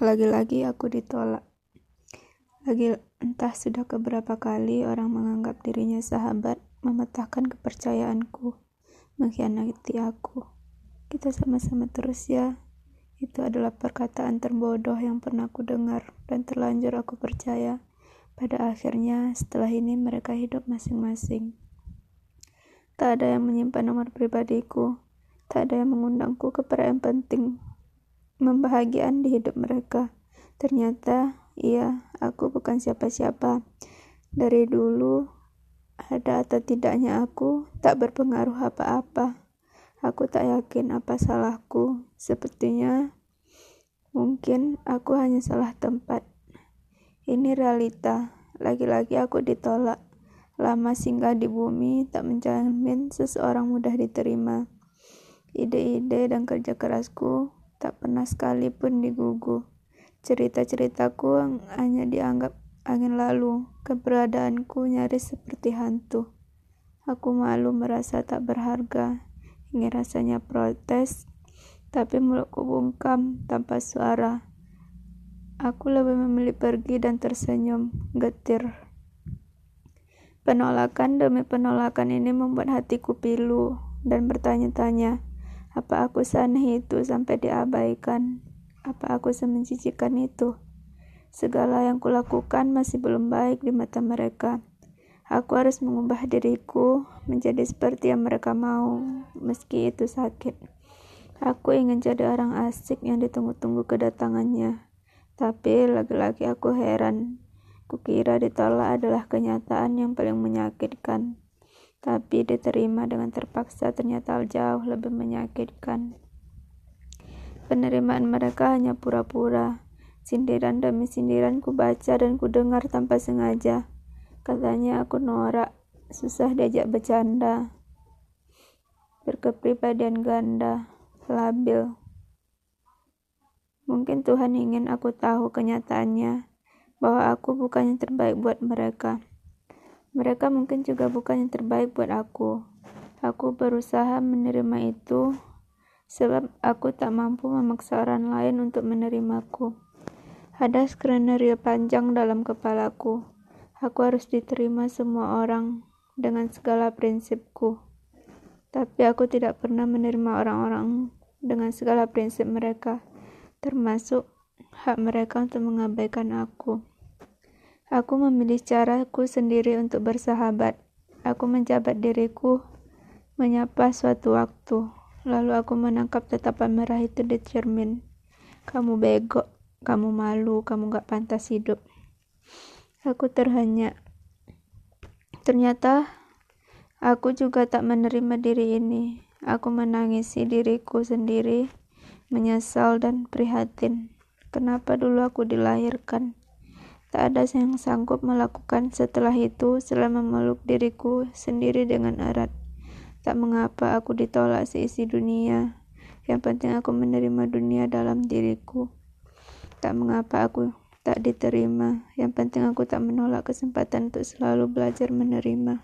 Lagi-lagi aku ditolak. Lagi entah sudah keberapa kali orang menganggap dirinya sahabat, mematahkan kepercayaanku, mengkhianati aku. Kita sama-sama terus ya. Itu adalah perkataan terbodoh yang pernah aku dengar dan terlanjur aku percaya. Pada akhirnya, setelah ini mereka hidup masing-masing. Tak ada yang menyimpan nomor pribadiku, tak ada yang mengundangku ke perayaan penting membahagiaan di hidup mereka. Ternyata, iya, aku bukan siapa-siapa. Dari dulu, ada atau tidaknya aku tak berpengaruh apa-apa. Aku tak yakin apa salahku. Sepertinya, mungkin aku hanya salah tempat. Ini realita. Lagi-lagi aku ditolak. Lama singgah di bumi tak menjamin seseorang mudah diterima. Ide-ide dan kerja kerasku tak pernah sekalipun digugu. Cerita-ceritaku hanya dianggap angin lalu, keberadaanku nyaris seperti hantu. Aku malu merasa tak berharga, ingin rasanya protes, tapi mulutku bungkam tanpa suara. Aku lebih memilih pergi dan tersenyum, getir. Penolakan demi penolakan ini membuat hatiku pilu dan bertanya-tanya, apa aku saneh itu sampai diabaikan? Apa aku semencicikan itu? Segala yang kulakukan masih belum baik di mata mereka. Aku harus mengubah diriku menjadi seperti yang mereka mau, meski itu sakit. Aku ingin jadi orang asik yang ditunggu-tunggu kedatangannya. Tapi lagi-lagi aku heran. Kukira ditolak adalah kenyataan yang paling menyakitkan tapi diterima dengan terpaksa ternyata jauh lebih menyakitkan. Penerimaan mereka hanya pura-pura. Sindiran demi sindiran ku baca dan ku dengar tanpa sengaja. Katanya aku norak, susah diajak bercanda. Berkepribadian ganda, labil. Mungkin Tuhan ingin aku tahu kenyataannya, bahwa aku bukan yang terbaik buat mereka. Mereka mungkin juga bukan yang terbaik buat aku. Aku berusaha menerima itu sebab aku tak mampu memaksa orang lain untuk menerimaku. Ada skenario panjang dalam kepalaku. Aku harus diterima semua orang dengan segala prinsipku. Tapi aku tidak pernah menerima orang-orang dengan segala prinsip mereka, termasuk hak mereka untuk mengabaikan aku. Aku memilih caraku sendiri untuk bersahabat. Aku menjabat diriku, menyapa suatu waktu. Lalu aku menangkap tatapan merah itu di cermin. Kamu bego, kamu malu, kamu gak pantas hidup. Aku terhenyak. Ternyata aku juga tak menerima diri ini. Aku menangisi diriku sendiri, menyesal dan prihatin. Kenapa dulu aku dilahirkan? Tak ada yang sanggup melakukan setelah itu selain memeluk diriku sendiri dengan erat. Tak mengapa aku ditolak seisi dunia. Yang penting aku menerima dunia dalam diriku. Tak mengapa aku tak diterima. Yang penting aku tak menolak kesempatan untuk selalu belajar menerima.